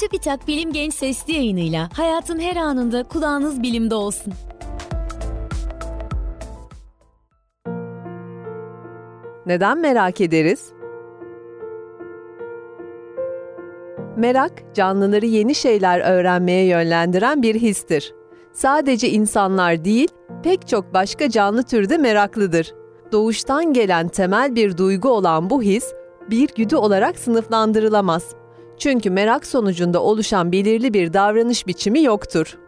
TÜBİTAK Bilim Genç Sesli yayınıyla hayatın her anında kulağınız bilimde olsun. Neden merak ederiz? Merak, canlıları yeni şeyler öğrenmeye yönlendiren bir histir. Sadece insanlar değil, pek çok başka canlı türde meraklıdır. Doğuştan gelen temel bir duygu olan bu his, bir güdü olarak sınıflandırılamaz. Çünkü merak sonucunda oluşan belirli bir davranış biçimi yoktur.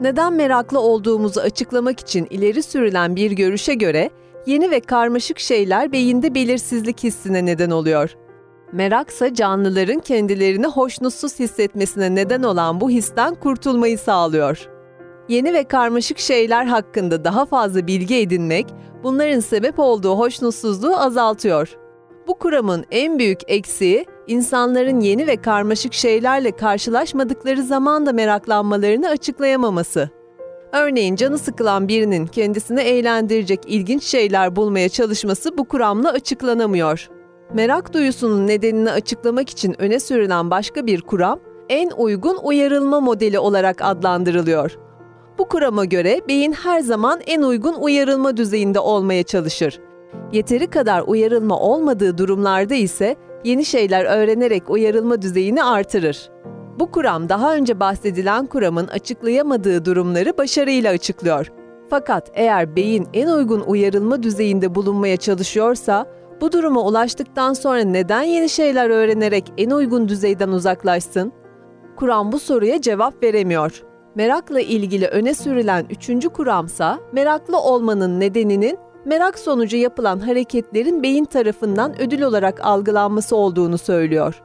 Neden meraklı olduğumuzu açıklamak için ileri sürülen bir görüşe göre yeni ve karmaşık şeyler beyinde belirsizlik hissine neden oluyor. Meraksa canlıların kendilerini hoşnutsuz hissetmesine neden olan bu histen kurtulmayı sağlıyor. Yeni ve karmaşık şeyler hakkında daha fazla bilgi edinmek, bunların sebep olduğu hoşnutsuzluğu azaltıyor. Bu kuramın en büyük eksiği, insanların yeni ve karmaşık şeylerle karşılaşmadıkları zaman da meraklanmalarını açıklayamaması. Örneğin canı sıkılan birinin kendisini eğlendirecek ilginç şeyler bulmaya çalışması bu kuramla açıklanamıyor. Merak duyusunun nedenini açıklamak için öne sürülen başka bir kuram, en uygun uyarılma modeli olarak adlandırılıyor. Bu kurama göre beyin her zaman en uygun uyarılma düzeyinde olmaya çalışır. Yeteri kadar uyarılma olmadığı durumlarda ise yeni şeyler öğrenerek uyarılma düzeyini artırır. Bu kuram daha önce bahsedilen kuramın açıklayamadığı durumları başarıyla açıklıyor. Fakat eğer beyin en uygun uyarılma düzeyinde bulunmaya çalışıyorsa, bu duruma ulaştıktan sonra neden yeni şeyler öğrenerek en uygun düzeyden uzaklaşsın? Kuram bu soruya cevap veremiyor. Merakla ilgili öne sürülen üçüncü kuramsa, meraklı olmanın nedeninin merak sonucu yapılan hareketlerin beyin tarafından ödül olarak algılanması olduğunu söylüyor.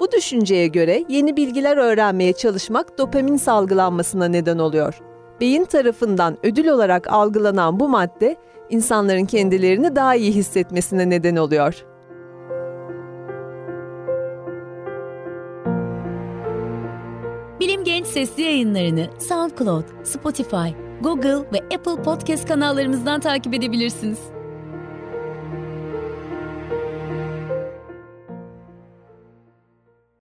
Bu düşünceye göre yeni bilgiler öğrenmeye çalışmak dopamin salgılanmasına neden oluyor. Beyin tarafından ödül olarak algılanan bu madde insanların kendilerini daha iyi hissetmesine neden oluyor. Bilim Genç Sesli yayınlarını SoundCloud, Spotify, Google ve Apple Podcast kanallarımızdan takip edebilirsiniz.